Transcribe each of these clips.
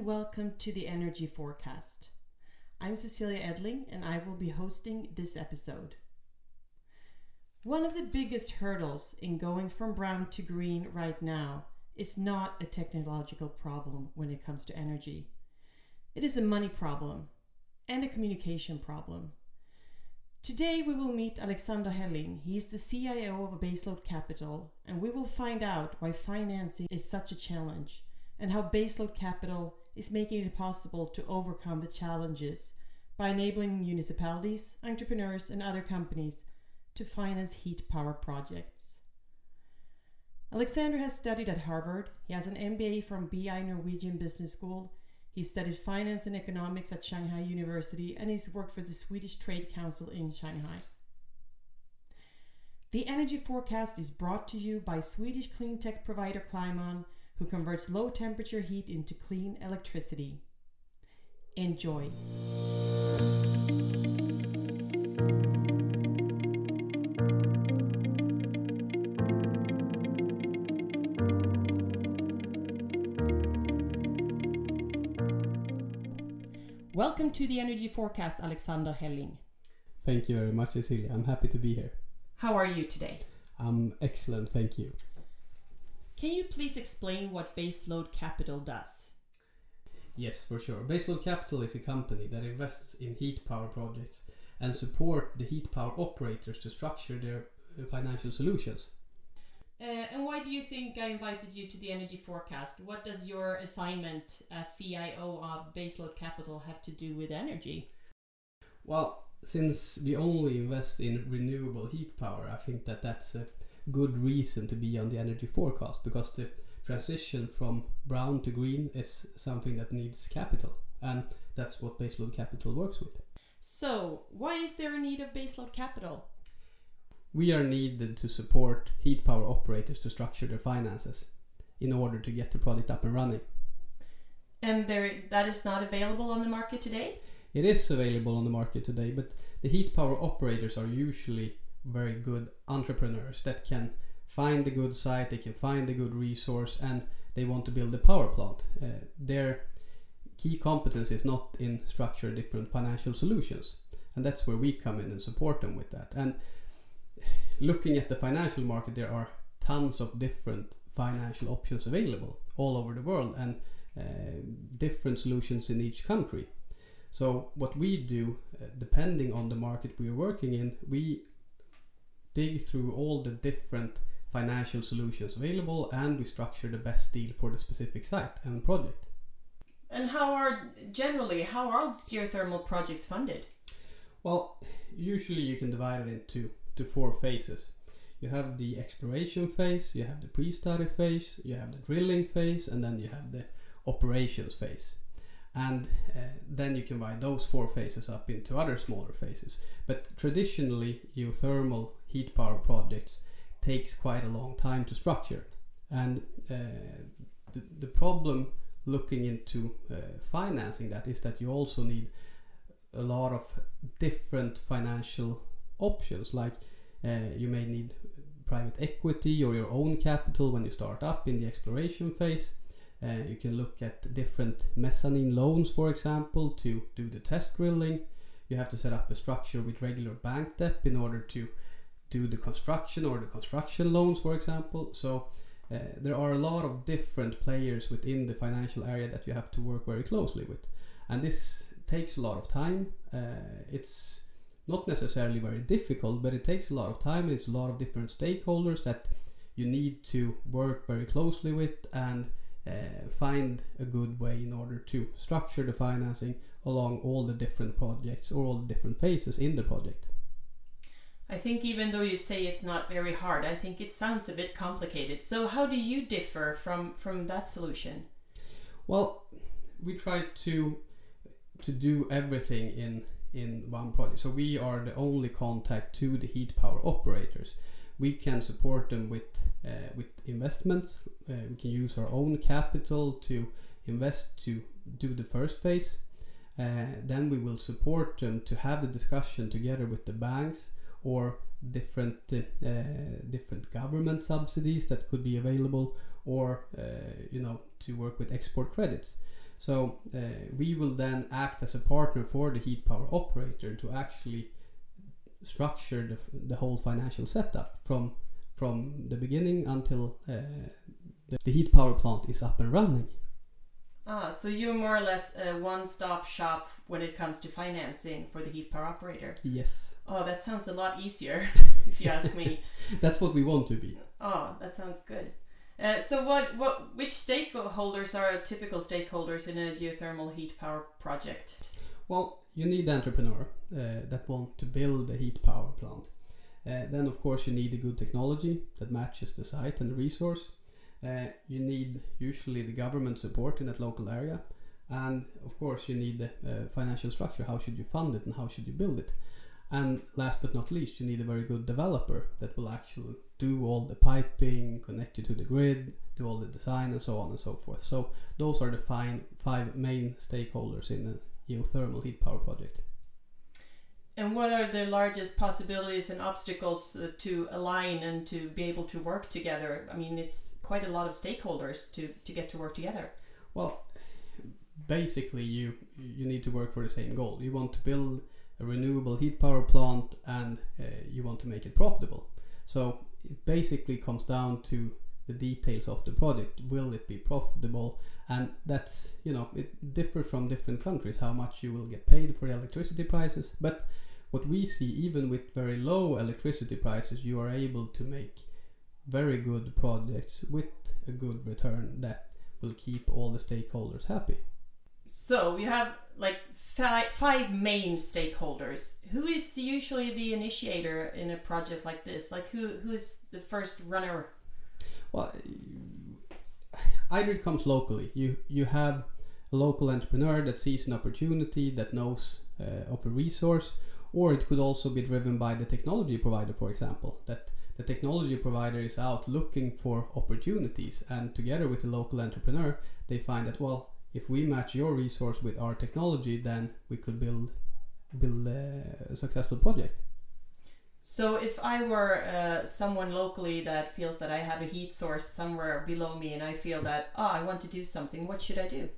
and welcome to the Energy Forecast. I'm Cecilia Edling and I will be hosting this episode. One of the biggest hurdles in going from brown to green right now is not a technological problem when it comes to energy. It is a money problem and a communication problem. Today we will meet Alexander Helling. He is the CIO of Baseload Capital, and we will find out why financing is such a challenge and how Baseload Capital is making it possible to overcome the challenges by enabling municipalities, entrepreneurs, and other companies to finance heat power projects. Alexander has studied at Harvard. He has an MBA from BI Norwegian Business School he studied finance and economics at Shanghai University and he's worked for the Swedish Trade Council in Shanghai. The energy forecast is brought to you by Swedish clean tech provider Climeon, who converts low temperature heat into clean electricity. Enjoy. Welcome to the Energy Forecast, Alexander Helling. Thank you very much, Cecilia. I'm happy to be here. How are you today? I'm excellent, thank you. Can you please explain what Baseload Capital does? Yes, for sure. Baseload Capital is a company that invests in heat power projects and support the heat power operators to structure their uh, financial solutions. Uh, and why do you think I invited you to the energy forecast? What does your assignment as CIO of Baseload Capital have to do with energy? Well, since we only invest in renewable heat power, I think that that's a good reason to be on the energy forecast because the transition from brown to green is something that needs capital, and that's what Baseload Capital works with. So, why is there a need of baseload capital? We are needed to support heat power operators to structure their finances in order to get the product up and running. And there, that is not available on the market today? It is available on the market today, but the heat power operators are usually very good entrepreneurs that can find the good site, they can find the good resource, and they want to build a power plant. Uh, their key competence is not in structure different financial solutions, and that's where we come in and support them with that. And looking at the financial market, there are tons of different financial options available all over the world and uh, different solutions in each country. So, what we do, uh, depending on the market we are working in, we dig through all the different financial solutions available and we structure the best deal for the specific site and project. And how are generally how are geothermal projects funded? Well, usually you can divide it into to four phases. You have the exploration phase, you have the pre-study phase, you have the drilling phase, and then you have the operations phase. And uh, then you can divide those four phases up into other smaller phases. But traditionally, geothermal heat power projects takes quite a long time to structure. And uh, the, the problem looking into uh, financing that is that you also need a lot of different financial options. Like uh, you may need private equity or your own capital when you start up in the exploration phase. Uh, you can look at different mezzanine loans for example to do the test drilling. You have to set up a structure with regular bank debt in order to do the construction or the construction loans for example so uh, there are a lot of different players within the financial area that you have to work very closely with and this takes a lot of time uh, it's not necessarily very difficult, but it takes a lot of time. It's a lot of different stakeholders that you need to work very closely with and uh, find a good way in order to structure the financing along all the different projects or all the different phases in the project. I think even though you say it's not very hard, I think it sounds a bit complicated. So how do you differ from from that solution? Well, we try to to do everything in in one project. So we are the only contact to the heat power operators. We can support them with uh, with investments. Uh, we can use our own capital to invest to do the first phase. Uh, then we will support them to have the discussion together with the banks or different uh, different government subsidies that could be available, or uh, you know to work with export credits. So uh, we will then act as a partner for the heat power operator to actually structure the, the whole financial setup from from the beginning until the heat power plant is up and running. Ah, so you're more or less a one-stop shop when it comes to financing for the heat power operator. Yes, Oh, that sounds a lot easier, if you ask me. that's what we want to be. Oh, that sounds good. Uh, so, what, what, which stakeholders are typical stakeholders in a geothermal heat power project? Well, you need the entrepreneur uh, that want to build a heat power plant. Uh, then, of course, you need a good technology that matches the site and the resource. Uh, you need usually the government support in that local area, and of course, you need the uh, financial structure. How should you fund it and how should you build it? And last but not least, you need a very good developer that will actually do all the piping, connect you to the grid, do all the design, and so on and so forth. So those are the fine, five main stakeholders in a geothermal heat power project. And what are the largest possibilities and obstacles uh, to align and to be able to work together? I mean, it's quite a lot of stakeholders to, to get to work together. Well, basically, you you need to work for the same goal. You want to build a renewable heat power plant, and uh, you want to make it profitable. So it basically comes down to the details of the project. Will it be profitable? And that's you know it differs from different countries how much you will get paid for electricity prices. But what we see, even with very low electricity prices, you are able to make very good projects with a good return that will keep all the stakeholders happy. So you have like five, five main stakeholders. Who is usually the initiator in a project like this? Like who who's the first runner? Well, either it comes locally. You you have a local entrepreneur that sees an opportunity that knows uh, of a resource, or it could also be driven by the technology provider, for example, that the technology provider is out looking for opportunities, and together with the local entrepreneur, they find that well, if we match your resource with our technology, then we could build build a successful project. So if I were uh, someone locally that feels that I have a heat source somewhere below me, and I feel that oh, I want to do something, what should I do?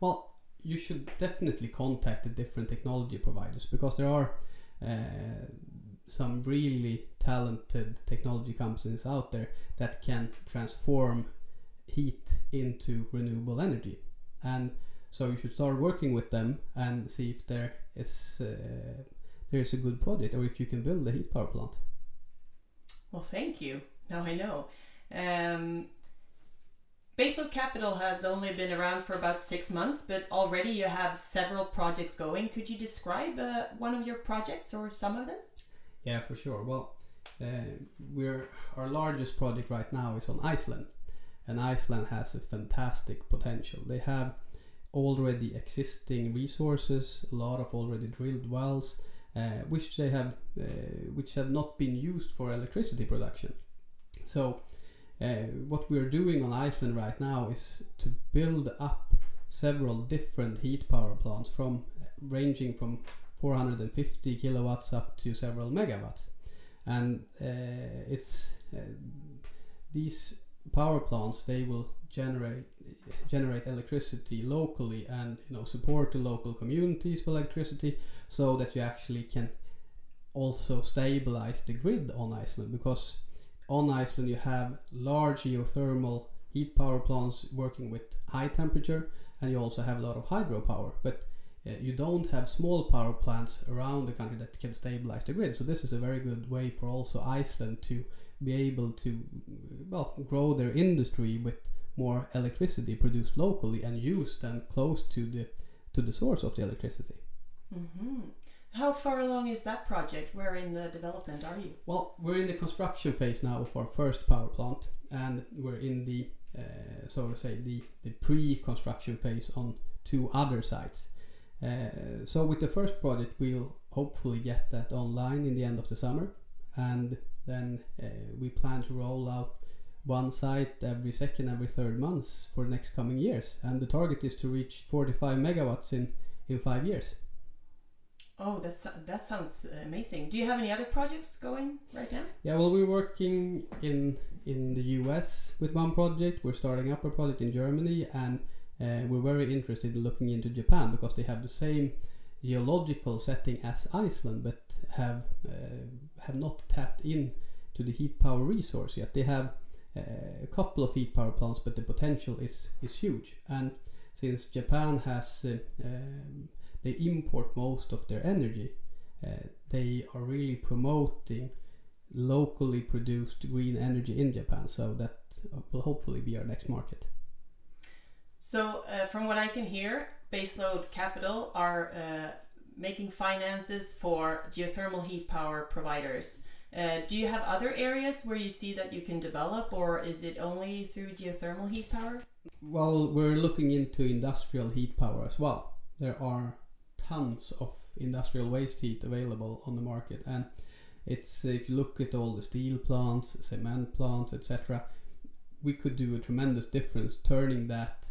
Well, you should definitely contact the different technology providers because there are uh, some really talented technology companies out there that can transform heat into renewable energy. And so you should start working with them and see if there is uh, there is a good project or if you can build a heat power plant. Well, thank you. Now I know. Um, Baseload Capital has only been around for about six months, but already you have several projects going. Could you describe uh, one of your projects or some of them? Yeah, for sure. Well, uh, we're our largest project right now is on Iceland, and Iceland has a fantastic potential. They have already existing resources, a lot of already drilled wells, uh, which they have, uh, which have not been used for electricity production. So, uh, what we are doing on Iceland right now is to build up several different heat power plants from ranging from 450 kilowatts up to several megawatts, and uh, it's uh, these power plants they will generate generate electricity locally and you know support the local communities with electricity so that you actually can also stabilize the grid on Iceland because on Iceland you have large geothermal heat power plants working with high temperature and you also have a lot of hydropower but uh, you don't have small power plants around the country that can stabilize the grid so this is a very good way for also Iceland to be able to well grow their industry with more electricity produced locally and used and close to the to the source of the electricity. Mm-hmm. How far along is that project? Where in the development are you? Well, we're in the construction phase now of our first power plant, and we're in the uh, so to say the the pre-construction phase on two other sites. Uh, so with the first project, we'll hopefully get that online in the end of the summer, and then uh, we plan to roll out one site every second, every third months for the next coming years. And the target is to reach 45 megawatts in, in five years. Oh, that's that sounds amazing. Do you have any other projects going right now? Yeah, well, we're working in in the US with one project. We're starting up a project in Germany, and uh, we're very interested in looking into Japan because they have the same geological setting as Iceland, but have uh, have not tapped in to the heat power resource yet. They have uh, a couple of heat power plants, but the potential is is huge. And since Japan has uh, um, they import most of their energy, uh, they are really promoting locally produced green energy in Japan. So that will hopefully be our next market. So, uh, from what I can hear, Baseload Capital are uh, making finances for geothermal heat power providers. Uh, do you have other areas where you see that you can develop, or is it only through geothermal heat power? Well, we're looking into industrial heat power as well. There are tons of industrial waste heat available on the market, and it's if you look at all the steel plants, cement plants, etc., we could do a tremendous difference turning that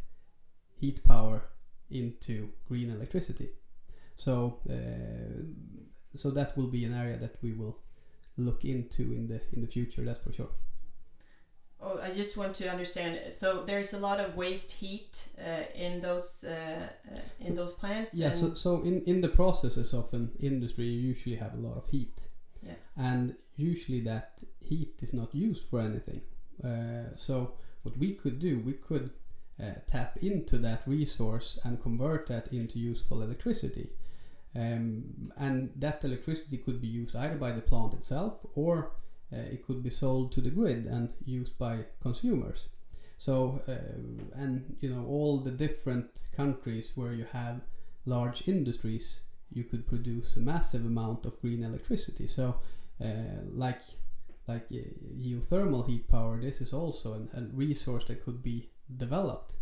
heat power into green electricity. So, uh, so that will be an area that we will look into in the in the future. That's for sure. I just want to understand. So there's a lot of waste heat uh, in those uh, uh, in those plants. Yeah. So, so in in the processes of an industry, you usually have a lot of heat. Yes. And usually that heat is not used for anything. Uh, so what we could do, we could uh, tap into that resource and convert that into useful electricity. Um, and that electricity could be used either by the plant itself or it could be sold to the grid and used by consumers. So, uh, and you know, all the different countries where you have large industries, you could produce a massive amount of green electricity. So, uh, like like uh, geothermal heat power, this is also an, a resource that could be developed.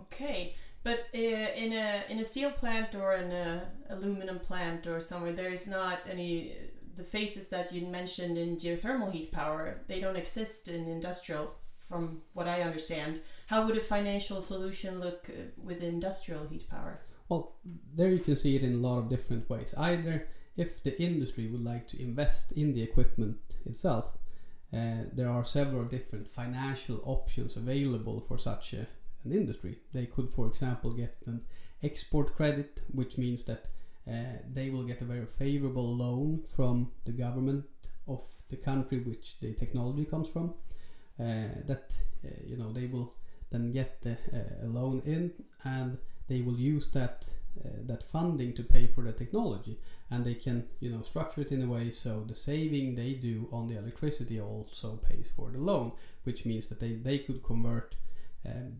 Okay, but uh, in a in a steel plant or in a aluminum plant or somewhere, there is not any the phases that you mentioned in geothermal heat power. They don't exist in industrial, from what I understand. How would a financial solution look uh, with industrial heat power? Well, there you can see it in a lot of different ways. Either if the industry would like to invest in the equipment itself, uh, there are several different financial options available for such a an industry. They could, for example, get an export credit, which means that they will get a very favorable loan from the government of the country which the technology comes from. Uh, that uh, you know they will then get the, uh, a loan in, and they will use that uh, that funding to pay for the technology, and they can you know structure it in a way so the saving they do on the electricity also pays for the loan, which means that they they could convert um,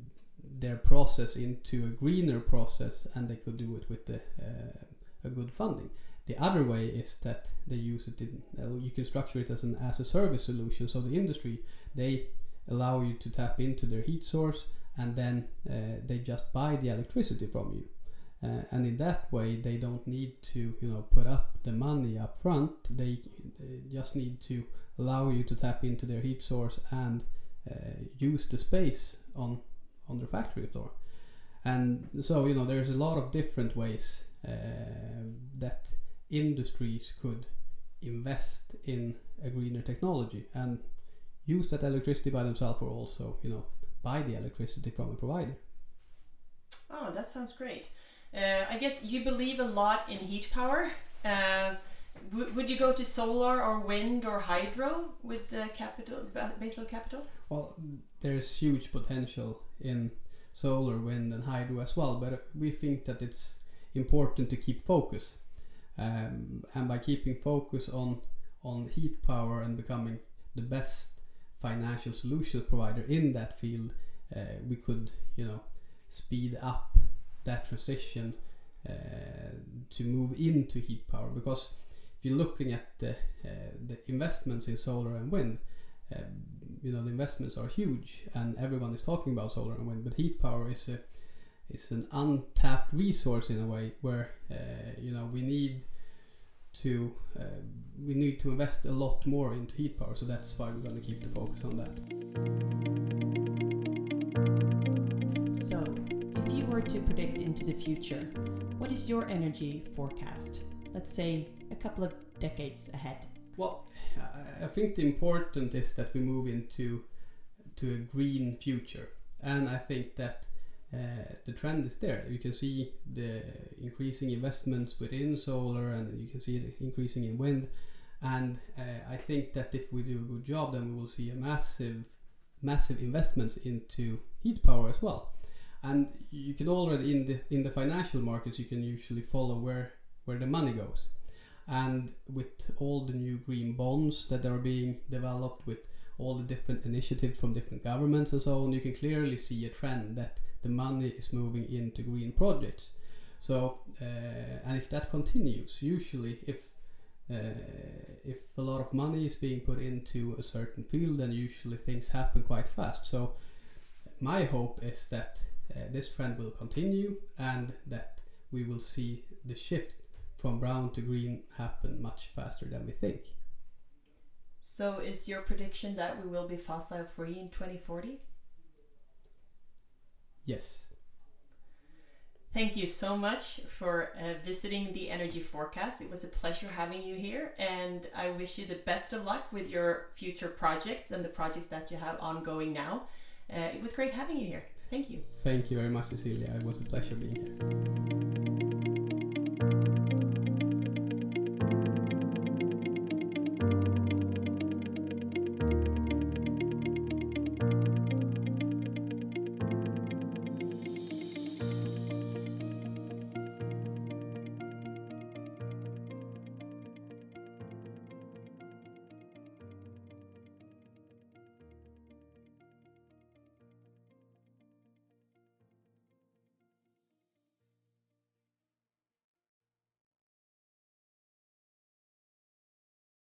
their process into a greener process and they could do it with the, uh, a good funding. The other way is that they use it in, uh, you can structure it as an as a service solution. So the industry, they allow you to tap into their heat source and then uh, they just buy the electricity from you. Uh, and in that way, they don't need to, you know, put up the money up front. They, they just need to allow you to tap into their heat source and uh, use the space on on their factory floor. And so, you know, there's a lot of different ways uh, that industries could invest in a greener technology and use that electricity by themselves or also, you know, buy the electricity from a provider. Oh, that sounds great. Uh, I guess you believe a lot in heat power. Uh, would you go to solar or wind or hydro with the capital, baseload capital? Well, there's huge potential in solar, wind, and hydro as well, but we think that it's important to keep focus. Um, and by keeping focus on on heat power and becoming the best financial solution provider in that field, uh, we could, you know, speed up that transition uh, to move into heat power because if you're looking at the, uh, the investments in solar and wind, uh, you know the investments are huge, and everyone is talking about solar and wind. But heat power is a is an untapped resource in a way where uh, you know we need to uh, we need to invest a lot more into heat power. So that's why we're going to keep the focus on that. So, if you were to predict into the future, what is your energy forecast? Let's say a couple of decades ahead? Well, I think the important is that we move into to a green future, and I think that the trend is there. You can see the increasing investments within solar, and you can see the increasing in wind. And uh, I think that if we do a good job, then we will see a massive, massive investments into heat power as well. And you can already in the in the financial markets, you can usually follow where where the money goes. And with all the new green bonds that are being developed, with all the different initiatives from different governments and so on, you can clearly see a trend that the money is moving into green projects. So, uh, and if that continues, usually if uh, if a lot of money is being put into a certain field, then usually things happen quite fast. So, my hope is that uh, this trend will continue and that we will see the shift from brown to green happen much faster than we think. So, is your prediction that we will be fossil free in 2040? Yes. Thank you so much for uh, visiting the Energy Forecast. It was a pleasure having you here, and I wish you the best of luck with your future projects and the projects that you have ongoing now. Uh, it was great having you here. Thank you. Thank you very much, Cecilia. It was a pleasure being here.